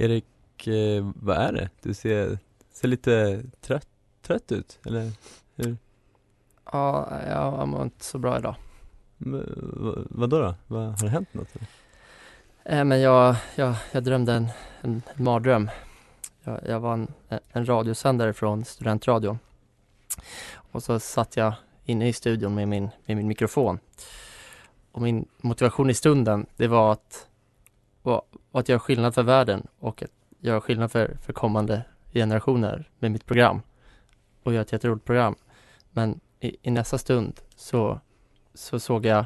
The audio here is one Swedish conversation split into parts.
Erik, eh, vad är det? Du ser, ser lite trött, trött ut, eller hur? Ja, jag mår inte så bra idag. Men, vad, vadå då? Vad, har det hänt något? Eh, men jag, jag, jag drömde en, en mardröm. Jag, jag var en, en radiosändare från studentradion. Och så satt jag inne i studion med min, med min mikrofon. Och min motivation i stunden, det var att, och att göra skillnad för världen och att göra skillnad för, för kommande generationer med mitt program. Och göra ett jätteroligt program. Men i, i nästa stund så, så såg jag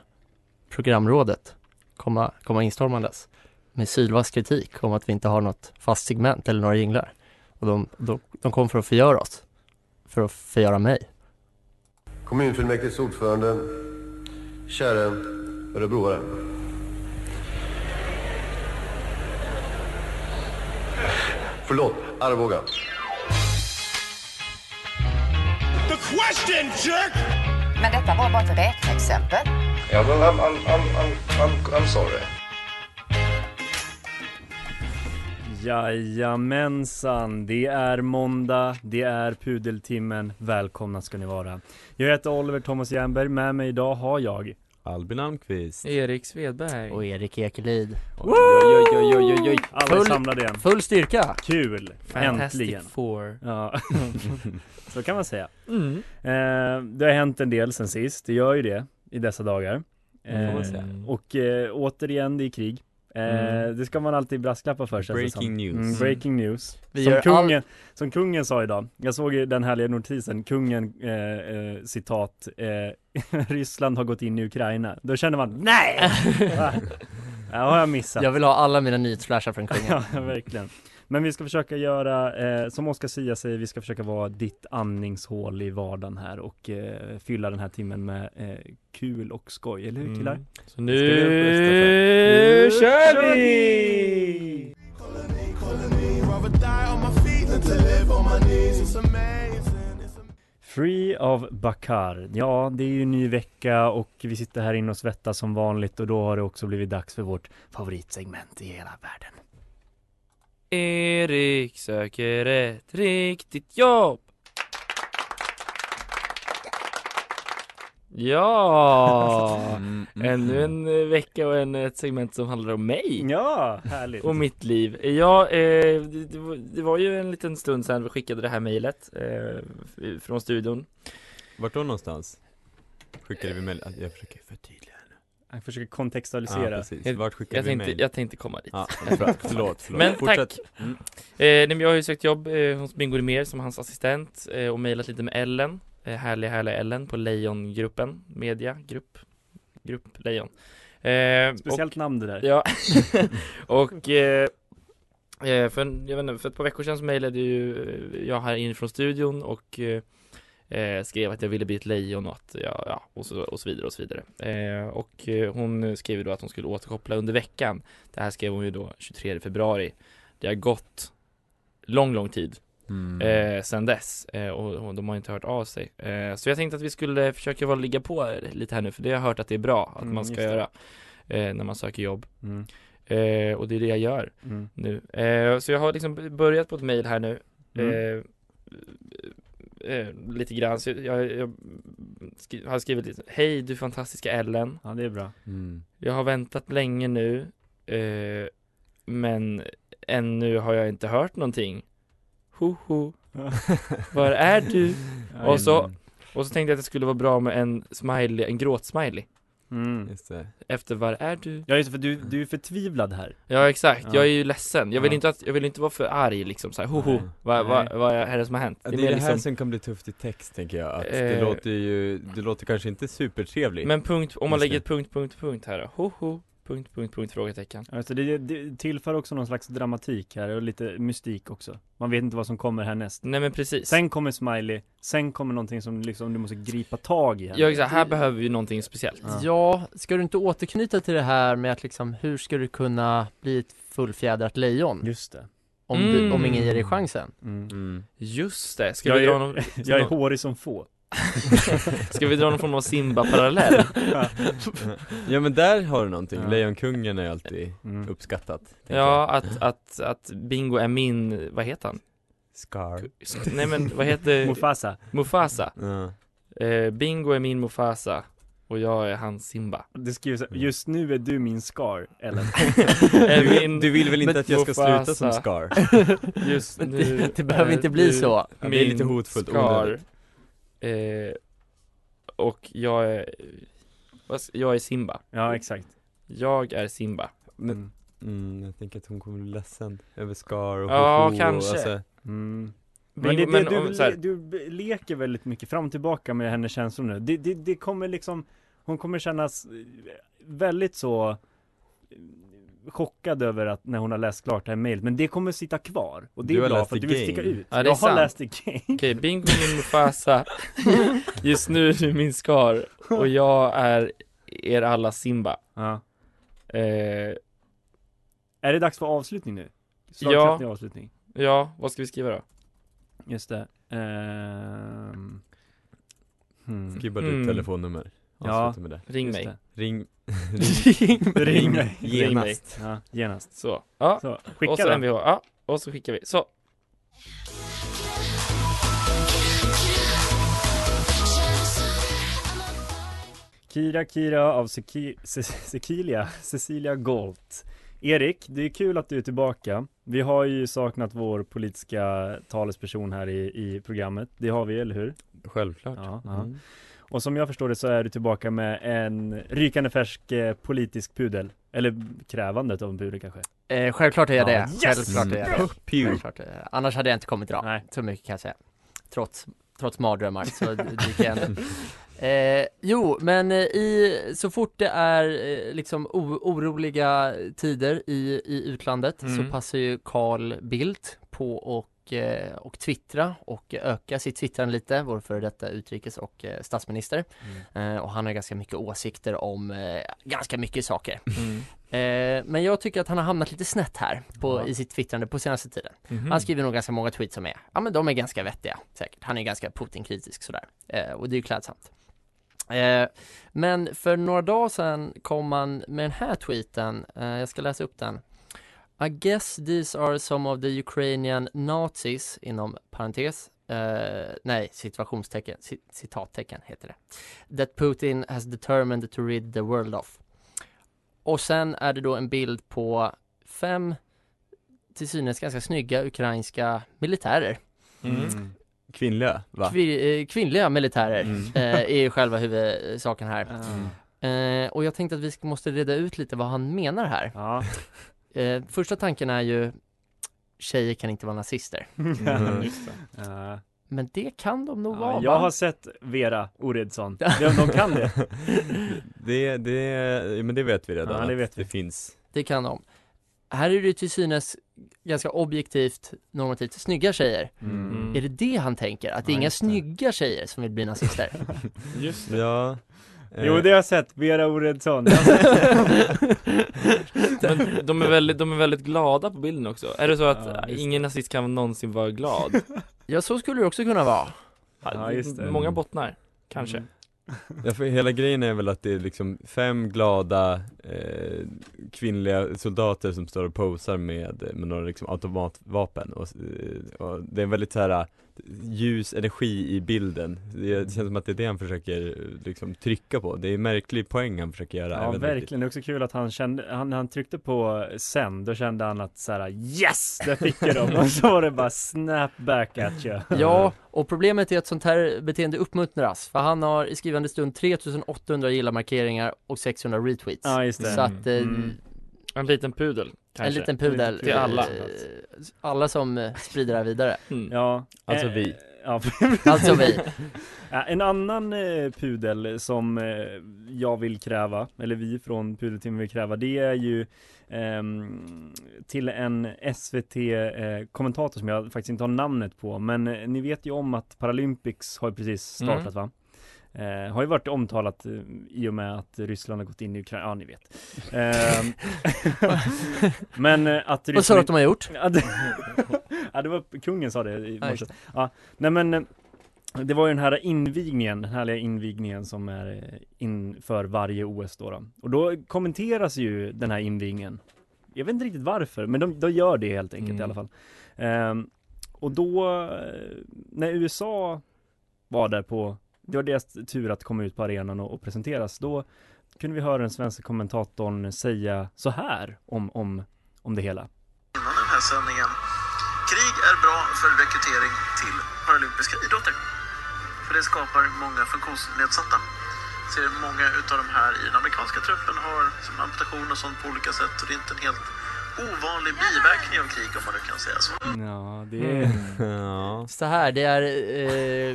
programrådet komma, komma instormandes med sylvass kritik om att vi inte har något fast segment eller några jinglar. Och de, de, de kom för att förgöra oss. För att förgöra mig. Kommunfullmäktiges ordförande, käre örebroare. Förlåt, Arboga. Men detta var bara ett räkneexempel. Ja, men I'm, I'm, I'm, I'm, I'm, I'm sorry. Jajamensan, det är måndag, det är pudeltimmen, välkomna ska ni vara. Jag heter Oliver Thomas Jernberg, med mig idag har jag Albin Almqvist Erik Svedberg Och Erik Ekelid. Oj, oj, oj, oj, oj, oj. Alla är Full- samlade igen. Full styrka! Kul! Fantastic Äntligen! Four Ja, så kan man säga. Mm. Eh, det har hänt en del sen sist, det gör ju det i dessa dagar. Eh, och eh, återigen, det är krig. Eh, Mm. Det ska man alltid brasklappa för känns det Breaking som. news. Mm, breaking news. Vi som, kungen, som kungen sa idag, jag såg ju den härliga notisen, kungen, eh, eh, citat, eh, Ryssland har gått in i Ukraina. Då känner man, nej! Va? Ja, har jag missat. Jag vill ha alla mina nyhetsflashar från kungen. Ja, verkligen. Men vi ska försöka göra, eh, som Oskar Sia säger, vi ska försöka vara ditt andningshål i vardagen här och eh, fylla den här timmen med eh, kul och skoj, eller hur killar? Mm. Så Ska vi nu på kör vi! Free of Bakar. Ja, det är ju ny vecka och vi sitter här inne och svettas som vanligt och då har det också blivit dags för vårt favoritsegment i hela världen. Erik söker ett riktigt jobb Ja! Mm, mm, Ännu en vecka och en, ett segment som handlar om mig Ja, härligt. och mitt liv. Ja, eh, det, det, var, ju en liten stund sedan vi skickade det här mejlet eh, från studion. Vart då någonstans? Skickade vi mail? Jag försöker förtydliga Jag försöker Ja kontextualisera. precis, Jag- vart skickade Jag vi tänkte, mail? jag tänkte komma dit. Ja, förlåt, förlåt. Men Fortsätt. tack! Mm. Eh, nej, men jag har ju sökt jobb eh, hos Bingo Rimér som hans assistent eh, och mejlat lite med Ellen, eh, härliga härliga Ellen på Lejongruppen, media, grupp, grupp Lejon. Eh, Speciellt namn det där. Och, ja, och eh, eh, för, jag vet inte, för ett par veckor sedan så mejlade ju eh, jag här inifrån studion och eh, skrev att jag ville bli ett lejon och att, ja, ja och, så, och så vidare och så vidare. Eh, och eh, hon skrev då att hon skulle återkoppla under veckan. Det här skrev hon ju då 23 februari. Det har gått lång, lång tid Mm. eh, sen dess eh, och, och de har inte hört av sig. Eh, så jag tänkte att vi skulle försöka vara ligga på lite här nu för det har jag hört att det är bra att Mm, man ska göra eh, när man söker jobb. Mm. Eh, och det är det jag gör Mm. nu. Så jag har liksom börjat på ett mail här nu. Eh, lite grann, så jag, jag skri- har skrivit lite Hej du fantastiska Ellen Ja, det är bra. Mm. Jag har väntat länge nu eh, Men ännu har jag inte hört någonting. Ho ho. Var är du? Och så, och så tänkte jag att det skulle vara bra med en smiley, en gråtsmiley. Mm. Just det. Efter var är du? Ja just det, för du, du är förtvivlad här. Ja exakt, Ja. jag är ju ledsen. Jag vill Ja. inte att, jag vill inte vara för arg liksom såhär, ho ho, Nej. vad, vad, vad är det som har hänt? Det det är är mer det här liksom, som kan bli tufft i text tänker jag, att det Eh. låter ju, det låter kanske inte supertrevligt men punkt, om man lägger det. ett punkt, punkt, punkt här då, ho ho, punkt, punkt, punkt, frågetecken. Alltså det, det tillför också någon slags dramatik här och lite mystik också. Man vet inte vad som kommer härnäst. Nej men precis. Sen kommer smiley, sen kommer någonting som liksom du måste gripa tag i. här. Ja exakt, här behöver vi någonting speciellt. Ja. Ja, ska du inte återknyta till det här med att liksom, hur ska du kunna bli ett fullfjädrat lejon? Just det. Om, du, Mm. om ingen ger dig chansen? Mm. mm. Just det, ska Jag vi är- dra någon, Jag är hårig som få. Ska vi dra någon form av Simba-parallell? Ja men där har du någonting, Ja. Lejonkungen är alltid Mm. uppskattat Ja, att, att, att Bingo är min, vad heter han? Scar Nej men vad heter Mufasa. Mufasa? ja. Eh, Bingo är min Mufasa och jag är hans Simba. Det skriver så här, just nu är du min Scar, Ellen. Du, min- vill, du vill väl inte att jag ska sluta som Mufasa. Scar? Just nu det, det behöver inte bli du så. Ja, det är lite hotfullt, Scar. onödigt. Eh, och jag är, jag är Simba. Ja, exakt. Jag är Simba. Men, Mm. mm, jag tänker att hon kommer bli ledsen över Scar och Ja, ho-ho kanske. och alltså, Mm. Men, det, men det, om, du, så här, du leker väldigt mycket fram och tillbaka med hennes känslor nu. Det, det, det kommer liksom, hon kommer kännas eh, väldigt så chockad över att när hon har läst klart det här mejlet, men det kommer sitta kvar. Och det Du är har bra för att du vill sticka ut. Ja, det är jag har sant. läst The Game. Okej, Bingo är min Mufasa. Just nu är du min Scar och jag är er alla Simba. Ja. Eh, Är det dags för avslutning nu? Ja. Avslutning. ja, vad ska vi skriva då? Just det. Ehm. Hmm. skriv bara Mm. ditt telefonnummer Ja. Med det Ring Just mig. det. Ring, Ring mig. Ring mig. genast Ja, genast. Så, ja. Så, och skicka så då. MVH, ja. Och så skickar vi. Så. Kira Kira av Seki- Ce- Cecilia, Cecilia Golt. Erik, det är kul att du är tillbaka. Vi har ju saknat vår politiska talesperson här i, i programmet. Det har vi, eller hur? Självklart ja. Mm. Och som jag förstår det så är du tillbaka med en rykande färsk eh, politisk pudel. Eller krävandet av en pudel kanske. Eh, självklart är jag Ja, det. yes! Självklart är jag det. Självklart är jag det. Annars hade jag inte kommit idag. Nej. Så mycket kan jag säga. Trots, trots mardrömmar så dyker jag ändå. Eh, jo, men eh, i, så fort det är eh, liksom o- oroliga tider i, i utlandet Mm. så passar ju Carl Bildt på och, eh, och twittra och öka sitt twittrande lite, vår före detta utrikes och eh, statsminister. Eh, och han har ganska mycket åsikter om ganska mycket saker. Mm. Men jag tycker att han har hamnat lite snett här på, Ja. i sitt twittrande på senaste tiden. Mhm. Han skriver nog ganska många tweets som är, ja men de är ganska vettiga säkert. Han är ganska Putin-kritisk sådär. Och det är ju klädsamt. Men för några dagar sedan kom han med den här tweeten, jag ska läsa upp den. I guess these are some of the Ukrainian Nazis, inom parentes, eh, nej, situationstecken, ci- citattecken heter det. That Putin has determined to rid the world of. Och sen är det då en bild på fem till synes ganska snygga ukrainska militärer. Mm. Kvinnliga va? Kvi- eh, kvinnliga militärer Mm. eh, är ju själva huvudsaken här. Ah. Eh, och jag tänkte att vi måste reda ut lite vad han menar här. Ja. Eh, första tanken är ju Tjejer kan inte vara nazister. Mm. Ja. Men det kan de nog vara Ja, jag va? har sett Vera Oredsson. De, de kan det. Det, det, men det vet vi redan Ja, det vet vi. det finns Det kan de. Här är det till synes ganska objektivt, normativt snygga tjejer. Mm. Är det det han tänker? Att det är Ja, inga snygga tjejer som vill bli nazister? Just det. Ja Jo, det har jag sett. Vera Oredsson. Men de är, väldigt, de är väldigt glada på bilden också. Är det så att Ja, ingen nazist kan någonsin vara glad? ja, så skulle det också kunna vara. Ja, just det. Många bottnar, kanske. Mm. Ja för hela grejen är väl att det är liksom fem glada eh, kvinnliga soldater som står och posar med, med några liksom automatvapen och, eh, och det är en väldigt så här ljus energi i bilden. Det, känns som att det är det han försöker liksom trycka på. Det är en märklig poäng han försöker göra. Ja verkligen, det är också kul att han kände, han, han tryckte på sen, då kände han att såhär yes! Där fick jag dem! Och så var det bara snap back at you Ja, och problemet är att sånt här beteende uppmuntras. För han har i skrivande stund 3800 gilla-markeringar och 600 retweets. Ja just det Så att eh, Mm. En liten pudel kanske. en liten pudel. Till alla. Eh, Alla som eh, sprider det här vidare. Mm. Ja, Alltså eh, vi. Ja, Alltså vi. En annan eh, pudel som eh, jag vill kräva, eller vi från Pudeltimmen vill kräva, det är ju ehm, till en SVT-kommentator som jag faktiskt inte har namnet på, men ni vet ju om att Paralympics har precis startat va? Eh, har ju varit omtalat eh, i och med att Ryssland har gått in i Ukraina, ja ni vet. Ehm, men eh, att Vad sa du att de har gjort? Ja det, ja, det var kungen sa det i morse. Ja, nej men eh, det var ju den här invigningen, den härliga invigningen som är eh, inför varje OS då, då. Och då kommenteras ju den här invigningen. Jag vet inte riktigt varför, men de, de gör det helt enkelt Mm. i alla fall. Ehm, och då, eh, när USA var där på, det var deras tur att komma ut på arenan och, och presenteras, då kunde vi höra den svenska kommentatorn säga så här om, om, om det hela. innan den här sändningen. Krig är bra för rekrytering till paralympiska idrotter. För det skapar många funktionsnedsatta. Ser många utav de här i den amerikanska truppen har som amputation och sånt på olika sätt. Och det är inte en helt ovanlig biverkning av krig om man nu kan säga så. Ja, det är... Ja. Så här, det är, eh,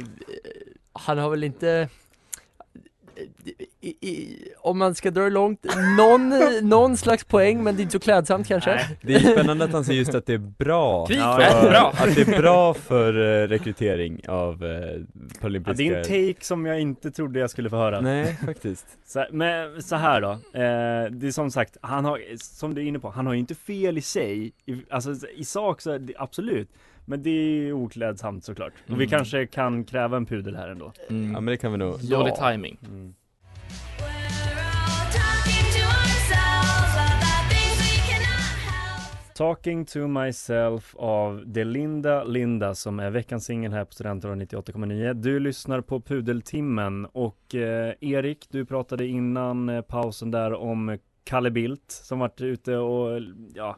han har väl inte i, i, om man ska dra det långt, någon, någon slags poäng men det är inte så klädsamt kanske? Nej. Det är spännande att han säger just att det är bra Krig Ja, för bra! Att det är bra för eh, rekrytering av eh, Ja, paralympiska det är en take som jag inte trodde jag skulle få höra. Nej, faktiskt Så, men så här då, eh, det är som sagt, han har, som du är inne på, han har ju inte fel i sig. I, alltså i sak så är det absolut. Men det är oklädsamt såklart. Och vi Mm. kanske kan kräva en pudel här ändå. Mm. Ja men det kan vi nog Dålig timing. Mm. Talking to myself av Delinda Linda som är veckans singel här på Studentradion 98,9. Du lyssnar på Pudeltimmen och eh, Erik, du pratade innan eh, pausen där om Kalle Bildt som varit ute och ja,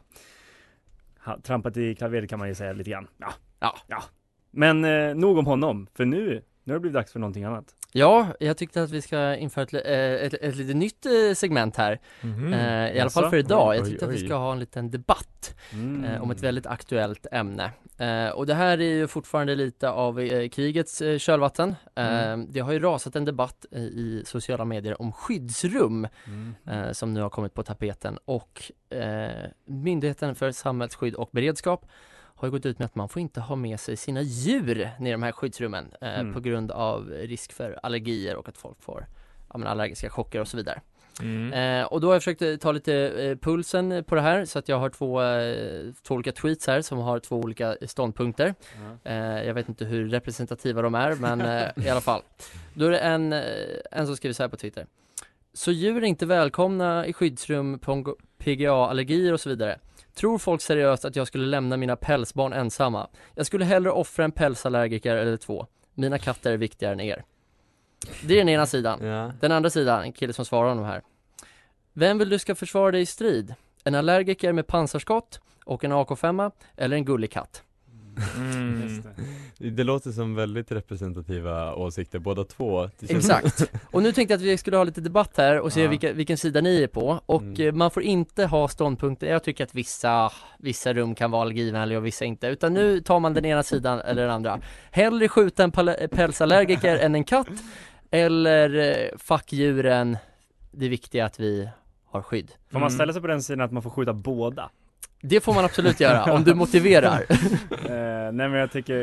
trampat i klaveret kan man ju säga lite grann. Ja, Ja. ja. Men eh, nog om honom, för nu, nu har det blivit dags för någonting annat. Ja, jag tyckte att vi ska införa ett, li- eh, ett, ett lite nytt eh, segment här, Mhm. eh, i alla fall för idag. Jag Oj, tyckte att vi ska ha en liten debatt Mm. eh, om ett väldigt aktuellt ämne. Eh, och det här är ju fortfarande lite av krigets eh, kölvatten. Eh, Det har ju rasat en debatt i sociala medier om skyddsrum Mm. som nu har kommit på tapeten och Myndigheten för samhällsskydd och beredskap har ju gått ut med att man får inte ha med sig sina djur ner i de här skyddsrummen eh, Mm. på grund av risk för allergier och att folk får ja, men allergiska chocker och så vidare. Mm. Eh, och då har jag försökt eh, ta lite eh, pulsen på det här så att jag har två, eh, två olika tweets här som har två olika ståndpunkter. Eh, jag vet inte hur representativa de är men eh, i alla fall. Då är det en, en som skriver så här på Twitter. Så djur är inte välkomna i skyddsrum, på PGA-allergier och så vidare. Tror folk seriöst att jag skulle lämna mina pälsbarn ensamma? Jag skulle hellre offra en pälsallergiker eller två. Mina katter är viktigare än er. Det är den ena sidan. Ja, Den andra sidan, en kille som svarar honom här. Vem vill du ska försvara dig i strid? En allergiker med pansarskott och en AK5 eller en gullig katt? Mm. Det. det låter som väldigt representativa åsikter båda två Exakt. Och nu tänkte jag att vi skulle ha lite debatt här och se Ja. vilka, vilken sida ni är på och Mm. eh, man får inte ha ståndpunkter, jag tycker att vissa, vissa rum kan vara allergivänliga och vissa inte, utan nu tar man den ena sidan eller den andra. Hellre skjuta en pälsallergiker än en katt, eller eh, fuck djuren, det är viktiga att vi har skydd. Får man Mm. ställa sig på den sidan att man får skjuta båda? Det får man absolut göra, om du motiverar. Eh, nej men jag tycker,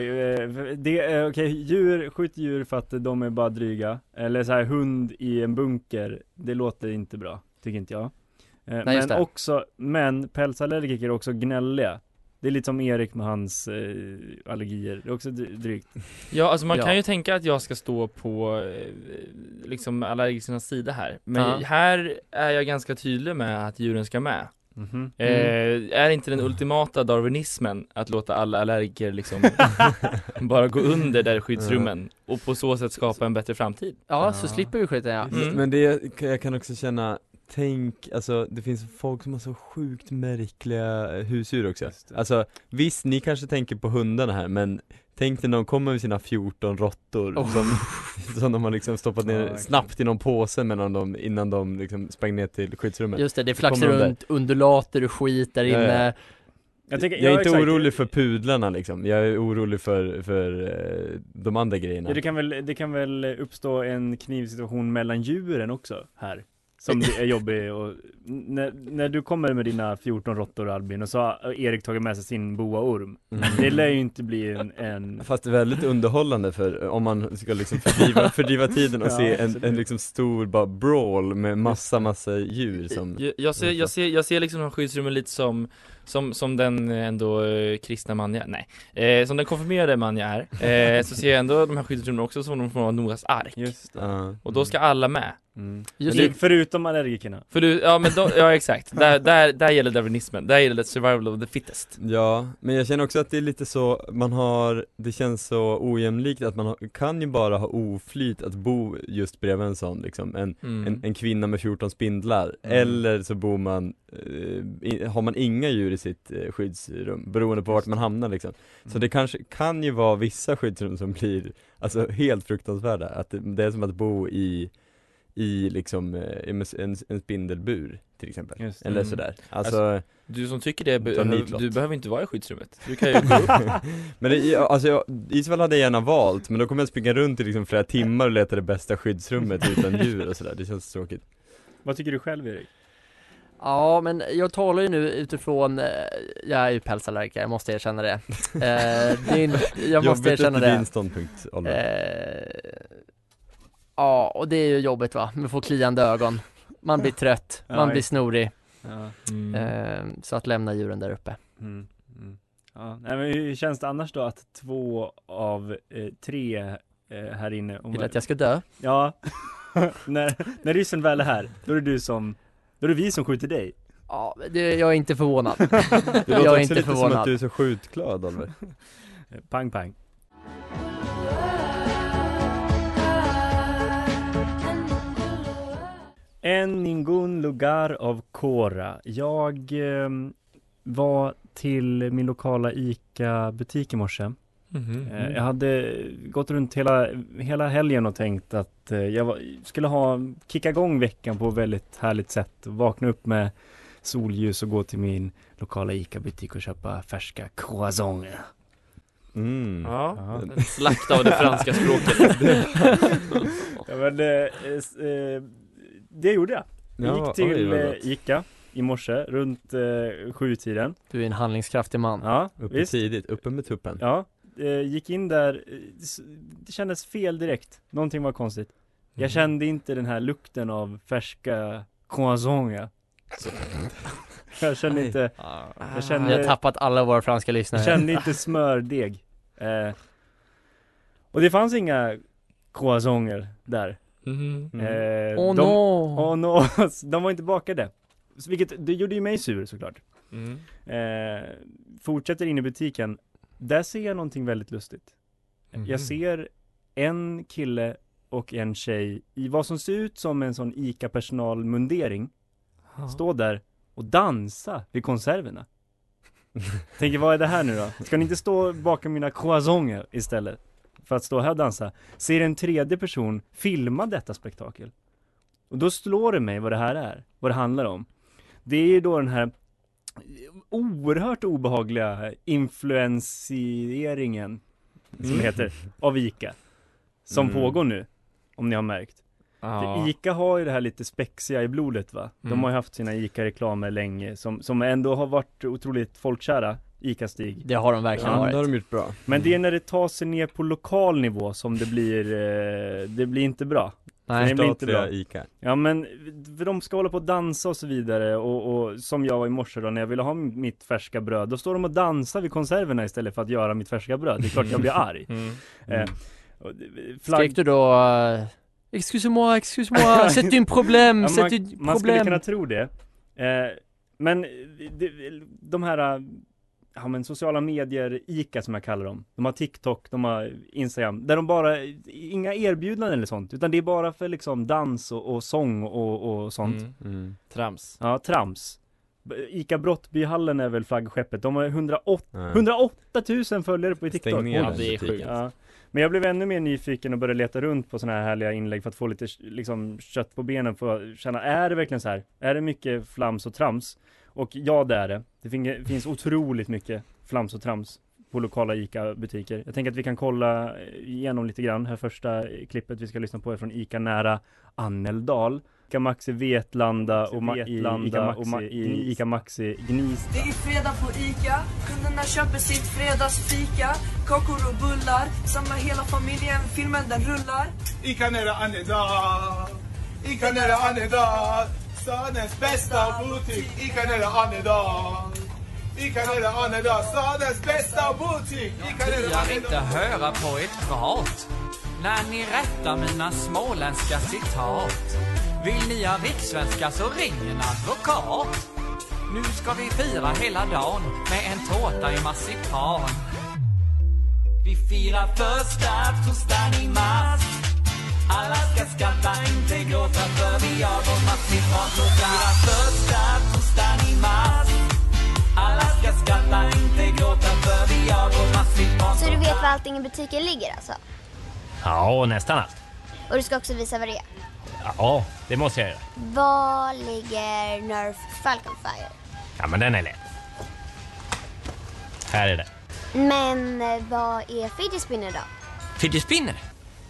eh, det är okej, djur, skjut djur för att de är bara dryga. Eller så här hund i en bunker, det låter inte bra, tycker inte jag. Eh, Nej, just men det. också, men pälsallergiker är också gnälliga. Det är lite som Erik med hans eh, allergier, det är också dry- drygt Ja, alltså man Ja. kan ju tänka att jag ska stå på eh, liksom allergikernas sida här Men Ja. här är jag ganska tydlig med att djuren ska med Mhm. eh, Är inte den ultimata darwinismen att låta alla allergiker liksom bara gå under där skyddsrummen och på så sätt skapa en bättre framtid? Ja, så slipper vi skiten ja. Mm. Men det, kan- jag kan också känna Tänk, alltså det finns folk som har så sjukt märkliga eh, husdjur också. Alltså visst, ni kanske tänker på hundarna här men Tänk när de kommer med sina 14 råttor Oh. som, som de har liksom stoppat ner verkligen. snabbt i någon påse mellan dem innan de liksom sprang ner till skyddsrummet Just det, det flaxar de runt undulater och skit där Ja, ja. inne Jag, tänker, Jag är inte exakt. orolig för pudlarna liksom, jag är orolig för, för eh, de andra grejerna Ja, det, kan väl, det kan väl uppstå en knivsituation mellan djuren också här Som är jobbig och när, när du kommer med dina 14 råttor Albin och så har Erik tagit med sig sin boaorm. Mm. Det lär ju inte bli en, en Fast det är väldigt underhållande för om man ska liksom fördriva, fördriva tiden och Ja, se en, en liksom stor bara brawl med massa massa djur som Jag, jag, ser, jag, ser, jag ser liksom skyddsrummen lite som som, som den ändå eh, kristna man jag nej, eh, som den konfirmerade man jag är, eh, så ser jag ändå de här skyddsrummen också som någon form av Noas ark. Just det. Ja. Och då ska alla med mm. Just det, Förutom allergikerna För du, ja men då, ja exakt, där, där, där gäller darwinismen, där gäller det survival of the fittest Ja, men jag känner också att det är lite så, man har, det känns så ojämlikt att man har, kan ju bara ha oflyt att bo just bredvid en sån liksom, en, mm. en, en kvinna med 14 spindlar, Mm. eller så bor man, eh, i, har man inga djur i sitt eh, skyddsrum, beroende på vart man hamnar liksom. Så Mm. det kanske kan ju vara vissa skyddsrum som blir, alltså helt fruktansvärda, att det, det är som att bo i i liksom eh, en, en, spindelbur till exempel, Just eller Mm. sådär. Alltså, Du som tycker det, be- Ta nitlott. du behöver inte vara i skyddsrummet, du kan ju gå upp. Men det, alltså jag, i så fall hade jag gärna valt, men då kommer jag springa runt i liksom flera timmar och leta det bästa skyddsrummet utan djur och sådär, det känns tråkigt. Vad tycker du själv Erik? ja men jag talar ju nu utifrån, eh, jag är ju pälsallergiker, jag måste erkänna det. Eh, inte- Jag måste Jobbigt erkänna det. din ståndpunkt, Oliver. Eh, ja, och det är ju jobbigt va, med få kliande ögon. Man blir trött, man blir snorig, Ja, mm. eh, så att lämna djuren där uppe. Mm. Mm. ja. Nej, men hur känns det annars då att två av eh, tre eh, här inne om Vill att jag ska dö? Ja, när, när ryssen väl är här, då är det du som, då är det vi som skjuter dig. Ja, det, jag är inte förvånad. Det låter Jag är också inte lite som att förvånad. du är så skjutglad Oliver Pang pang En ningun lugar av Kora. Jag ehm, var till min lokala ICA-butik i morse. Mhm. Eh, Jag hade gått runt hela, hela helgen och tänkt att eh, jag var, skulle ha, kicka igång veckan på ett väldigt härligt sätt. Vakna upp med solljus och gå till min lokala ICA-butik och köpa färska croissanter. mm. Ja, Ja. en slakt av det franska språket Ja, men, eh, eh, det gjorde jag. Jag Ja, gick till oj, eh. ICA i morse runt eh, sjutiden. Du är en handlingskraftig man Ja, Uppe visst. tidigt, uppe med tuppen Ja, eh, gick in där. eh, Det kändes fel direkt. Någonting var konstigt. Mm. Jag kände inte den här lukten av färska croissanter. Jag kände inte, jag Vi har kände, tappat alla våra franska lyssnare jag kände inte smördeg. Eh, och det fanns inga croissanter där. Mhm. Mm. Eh, Åh de, no! Åh no, de var inte bakade. Vilket, det gjorde ju mig sur såklart. Mm. Eh, fortsätter in i butiken. Där ser jag någonting väldigt lustigt. Mhm. Jag ser en kille och en tjej i vad som ser ut som en sån ICA-personalmundering stå där och dansa vid konserverna. Tänker, vad är det här nu då? Ska ni inte stå bakom mina croissanter istället? För att stå här och dansa. Ser en tredje person filma detta spektakel. Och då slår det mig vad det här är, vad det handlar om. Det är ju då den här oerhört obehagliga influensieringen, som Mm. det heter, av ICA. Som Mm. pågår nu, om ni har märkt. Ja. För ICA har ju det här lite spexiga i blodet va? De Mm. har ju haft sina ICA-reklamer länge som, som ändå har varit otroligt folkkära, ICA-Stig. Det har de verkligen Ja, det har varit de gjort bra Men det är när det tar sig ner på lokal nivå som det blir, eh, det blir inte bra. Nej, det är inte bra. ICA. Ja men, för de ska hålla på och dansa och så vidare och, och som jag var i morse då när jag ville ha mitt färska bröd Då står de och dansar vid konserverna istället för att göra mitt färska bröd, det är klart jag blir arg Mm. eh, och, Skrek du då uh, Excuse-moi, excuse-moi, c'est un problème, Ja, c'est man, un man skulle kunna tro det eh, Men det, de här Ja men sociala medier, ICA som jag kallar dem De har TikTok, de har Instagram Där de bara, inga erbjudanden eller sånt Utan det är bara för liksom dans och, och sång och, och sånt Mm. Mm. Trams. Ja, trams ICA Brottbyhallen är väl flaggskeppet De har 108, Ja. 108 000 följare på TikTok Stäng ner Ja, det är sjukt. Ja. Men jag blev ännu mer nyfiken och började leta runt på sådana här härliga inlägg för att få lite liksom, kött på benen för att känna, är det verkligen så här? Är det mycket flams och trams? Och ja, det är det. Det fin- finns otroligt mycket flams och trams på lokala ICA-butiker. Jag tänker att vi kan kolla igenom lite grann. Här första klippet vi ska lyssna på är från ICA nära Anneldal. ICA Maxi Vetlanda och ma- i ICA Maxi, och ma- i ICA Maxi Gnista. Det är fredag på ICA, kunderna köper sitt fredagsfika Kakor och bullar, samlar hela familjen, filmen den rullar Ica nere Annedal, Ica nere Annedal Stadens bästa butik, Ica nere Annedal Ica nere Annedal, stadens bästa butik Ica nere Jag inte Annedal höra på ert prat när ni rättar mina småländska citat. Vill ni ha rikssvenska så ring en advokat. Nu ska vi fira hela dagen med en tårta i marsipan. Vi firar första torsdagen i mars. Alla ska skratta, inte gråta för vi har vår. Vi firar första torsdagen i mars. Alla ska skratta, inte gråta för vi har vår marsipan. Så du vet var allting i butiken ligger alltså? Ja, nästan allt. Och du ska också visa vad det är? Ja, det måste jag göra. Var ligger Nerf Falcon Fire? Ja, men den är lätt. Här är det. Men eh, vad är fidget spinner då? Fidget spinner?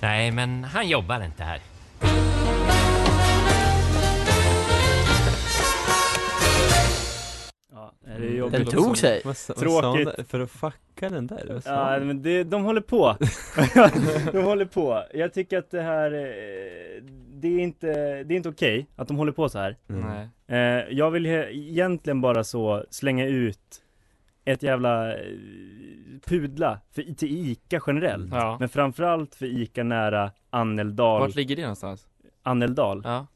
Nej, men han jobbar inte här. Ja, det är jobbigt. Den tog sig. Tråkigt. där? För att fucka den där? Vad sa Ja han? men det, de håller på De håller på Jag tycker att det här eh, Det är inte, det är inte okej att de håller på så här Mm. Nej. eh, Jag vill he- egentligen bara så slänga ut Ett jävla eh, Pudla för, till ICA generellt Ja. Men framförallt för ICA nära Anneldal Vart ligger det någonstans? Anneldal Ja.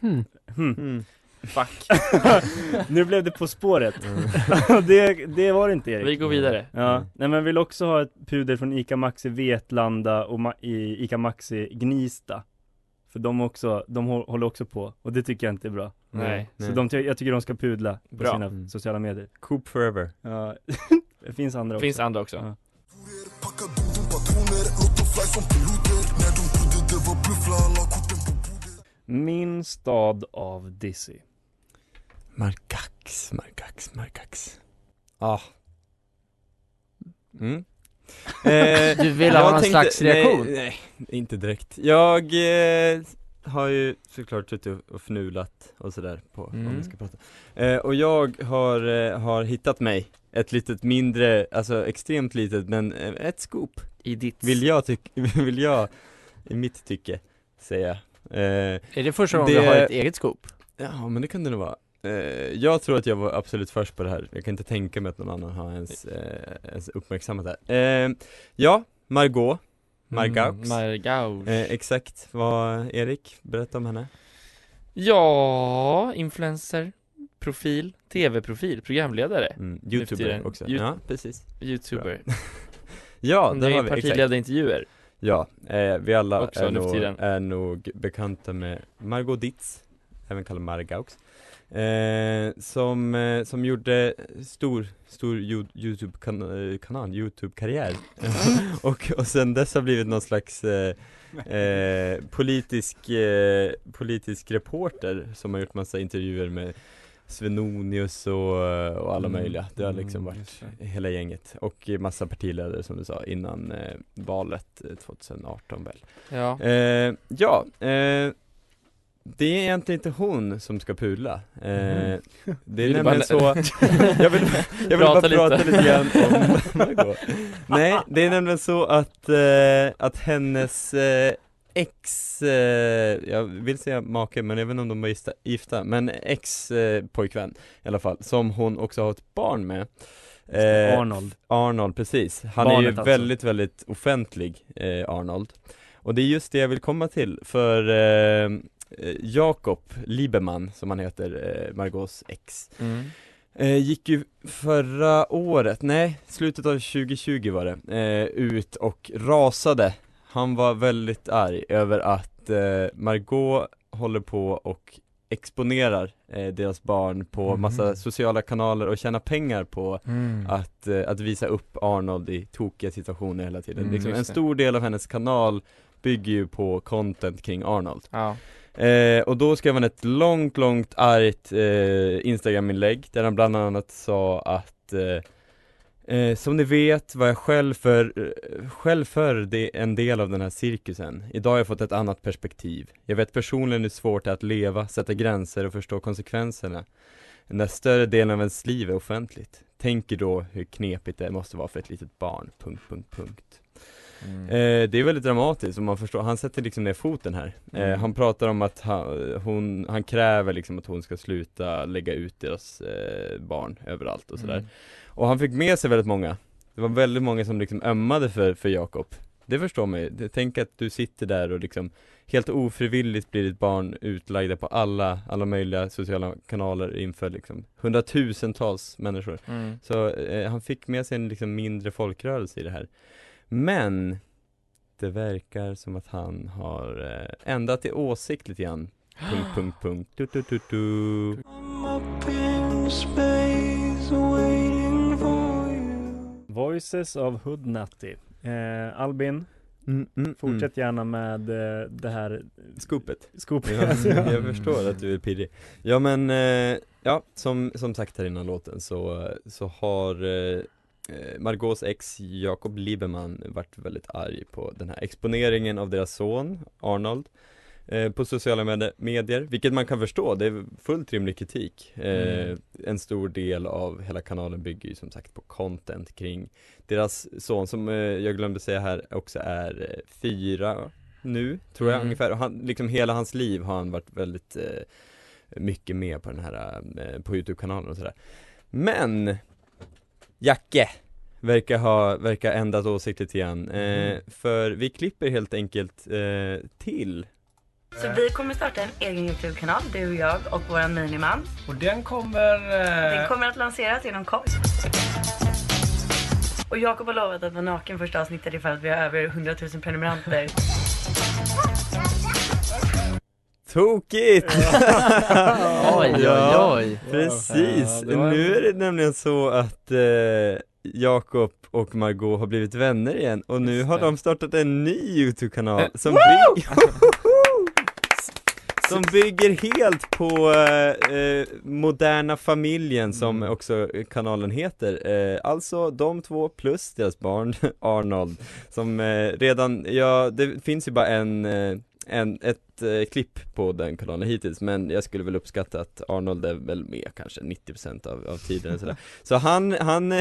Hmm. Mm. Fuck. Nu blev det På spåret det, det var det inte Erik Vi går vidare. Ja, Mm. nej men vill också ha ett puder från ICA Maxi Vetlanda och Ma- i ICA Maxi Gnista För de också, de hå- håller också på och det tycker jag inte är bra Nej. Så de, jag tycker de ska pudla på Bra. sina Mm. sociala medier Coop forever. Ja, det finns andra också Finns andra också. Ja. Min stad av Dizzy Markax, Markax, Markax. Ah. Mm. Eh, Du vill ha någon slags reaktion? Nej, nej, inte direkt. Jag eh, har ju såklart suttit och- fnulat och sådär på om Mm. vi ska prata. Eh, och jag har, eh, har hittat mig ett litet mindre, alltså extremt litet men eh, ett scoop I ditt Vill jag tycka, vill jag i mitt tycke säga. Eh, Är det första gången du har ett eget scoop? Ja men det kan det nog vara. Eh, jag tror att jag var absolut först på det här, jag kan inte tänka mig att någon annan har ens, eh, ens uppmärksammat det här. Ja, Margot, Margaux. Mm, Margaux. Eh, exakt, vad, Erik, berätta om henne. Ja, influencer, profil, tv-profil, programledare. Mm, Youtuber också. Ju- Ja, precis. Youtuber. Ja, det har vi, partiledarintervjuer. Ja, eh, vi alla Också är nog, är nog bekanta med Margot Ditz, även kallad Margaux eh, som, eh, som gjorde stor, stor Yo- Youtube-kanal, kanal, Youtube-karriär och, och sen dess har blivit någon slags eh, eh, politisk, eh, politisk reporter som har gjort massa intervjuer med Svenonius och, och alla Mm. möjliga. Det har liksom Mm, varit just hela gänget och massa partiledare som du sa innan eh, valet eh, 2018 väl. Ja. Eh, ja, eh, det är egentligen inte hon som ska pudla. Eh, Mhm. Det är Vill nämligen så, jag vill, jag vill Prata bara prata lite. lite grann om Margot. Nej, det är nämligen så att, eh, att hennes, eh, ex, jag vill säga make men inte om de var gifta, gifta men ex pojkvän i alla fall, som hon också har ett barn med Arnold. Arnold, precis. Han är Barnet ju alltså. väldigt, väldigt offentlig, Arnold. Och det är just det jag vill komma till, för Jakob Lieberman, som han heter, eh, Margaux ex, Mm. eh, gick ju förra året, nej, slutet av 2020 var det, eh, ut och rasade. Han var väldigt arg över att eh, Margot håller på och exponerar eh, deras barn på Mhm. massa sociala kanaler och tjänar pengar på Mm. att, eh, att visa upp Arnold i tokiga situationer hela tiden. Mm, liksom, en stor del av hennes kanal bygger ju på content kring Arnold. Ja. Eh, och då skrev han ett långt, långt argt eh, Instagram-inlägg där han bland annat sa att eh, eh, Som ni vet var jag själv för, eh, själv för det, en del av den här cirkusen. Idag har jag fått ett annat perspektiv. Jag vet personligen hur svårt det är att leva, sätta gränser och förstå konsekvenserna. När större delen av ens liv är offentligt. Tänker då hur knepigt det måste vara för ett litet barn, punkt, punkt, punkt. Mm. Eh, det är väldigt dramatiskt om man förstår, han sätter liksom ner foten här. Eh, Mm. han pratar om att han, hon, han kräver liksom att hon ska sluta lägga ut deras eh, barn överallt och sådär. Mm. Och han fick med sig väldigt många. Det var väldigt många som liksom ömmade för, för Jakob. Det förstår man ju. Tänk att du sitter där och liksom helt ofrivilligt blir ditt barn utlagda på alla, alla möjliga sociala kanaler inför liksom hundratusentals människor. Mm. Så eh, han fick med sig en liksom mindre folkrörelse i det här. Men det verkar som att han har eh, ändrat i åsikt lite grann. Punkt, punkt, punkt. Du, du, du, du. Voices of Hoodnutty. Eh, Albin, Mm, mm, fortsätt gärna med eh, det här Skopet. skopet. Ja, jag förstår att du är pirrig. Ja men, eh, ja som, som sagt här innan låten så, så har eh, eh, Margaux ex Jakob Lieberman varit väldigt arg på den här exponeringen av deras son Arnold eh, på sociala med- medier, vilket man kan förstå, det är fullt rimlig kritik. Eh, Mm. En stor del av hela kanalen bygger ju som sagt på content kring deras son som eh, jag glömde säga här också är eh, fyra nu, tror jag Mm. ungefär. Han, liksom hela hans liv har han varit väldigt eh, mycket med på den här, eh, på Youtube-kanalen och sådär. Men Jacke verkar ha, verkar ändrat åsikt lite grann. Eh, Mm. för vi klipper helt enkelt eh, till Så vi kommer starta en egen Youtube-kanal, du och jag och vår miniman. Och den kommer... eh, Den kommer att lanseras inom kort. Och Jakob har lovat att vara naken första avsnittet ifall vi har över 100 000 prenumeranter. Tokigt! Oj, oj, ja, oj. Precis, Ja, det var- nu är det nämligen så att eh, Jakob och Margot har blivit vänner igen och nu har de startat en ny Youtube-kanal Eh, som, bygg... som bygger helt på eh, eh, Moderna familjen som Mm. också kanalen heter eh, Alltså de två plus deras barn Arnold Som eh, redan, ja det finns ju bara en, eh, en ett eh, klipp på den kanalen hittills men jag skulle väl uppskatta att Arnold är väl med kanske 90% av, av tiden sådär Så han, han,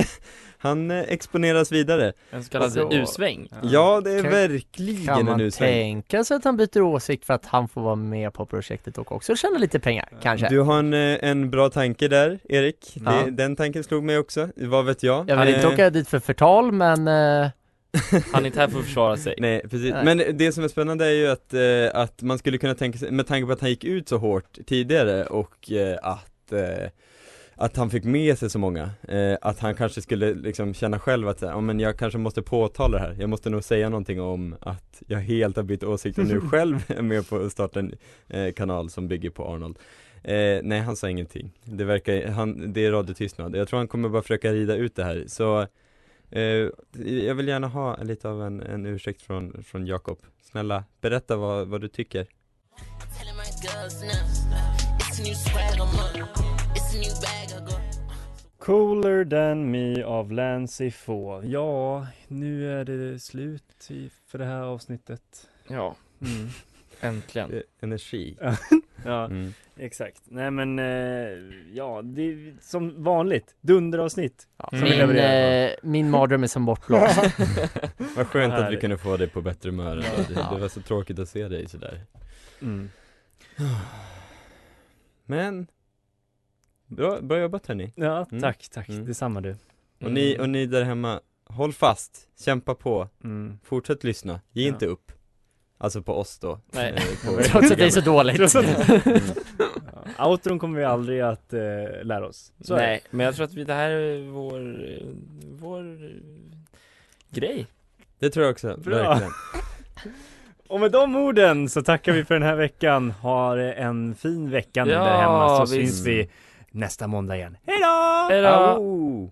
han exponeras vidare En så kallad U-sväng. Ja det är Kan- verkligen Kan en man usväng tänka sig att han byter åsikt för att han får vara med på projektet och också tjäna lite pengar, kanske? Du har en, eh, en bra tanke där, Erik. Ja. Det, den tanken slog mig också, vad vet jag? Jag vill inte Eh, åka dit för förtal, men eh, Han är inte här för att försvara sig. Nej, precis. Nej. Men det som är spännande är ju att, eh, att man skulle kunna tänka sig, med tanke på att han gick ut så hårt tidigare och eh, att eh, att han fick med sig så många, eh, att han kanske skulle liksom känna själv att, ja men jag kanske måste påtala det här, jag måste nog säga någonting om att jag helt har bytt åsikt och nu själv är med på att starta en eh, kanal som bygger på Arnold eh, Nej han sa ingenting, det verkar, han, det är radiotystnad, jag tror han kommer bara försöka rida ut det här, så jag vill gärna ha lite av en, en ursäkt från, från Jakob Snälla, berätta vad, vad du tycker Cooler than me av Lancy Få. Ja, nu är det slut för det här avsnittet. Ja. Mm. Äntligen. Är energi. ja, Mm. exakt. Nej men, eh, ja, det är som vanligt. Dunderavsnitt. Ja, min, eh, min mardröm är som bortblåst. Vad skönt att vi kunde få dig på bättre humör. Ja. Det, det var så tråkigt att se dig sådär. Mm. Men Bra, bra jobbat hörni Ja, Mm. tack, tack. Mm. Detsamma du. Och ni, och ni där hemma, håll fast, kämpa på, Mm. fortsätt lyssna, ge Ja. inte upp Alltså på oss då Nej. eh, Trots att det är så dåligt. Mm. Ja, Outron kommer vi aldrig att eh, lära oss. Så är. Nej, men jag tror att vi, det här är vår, vår grej. Det tror jag också, Bra. verkligen Och med de orden så tackar vi för den här veckan. Ha en fin vecka nu Ja, där hemma så visst. syns vi nästa måndag igen. Hej då! Hej då! Au!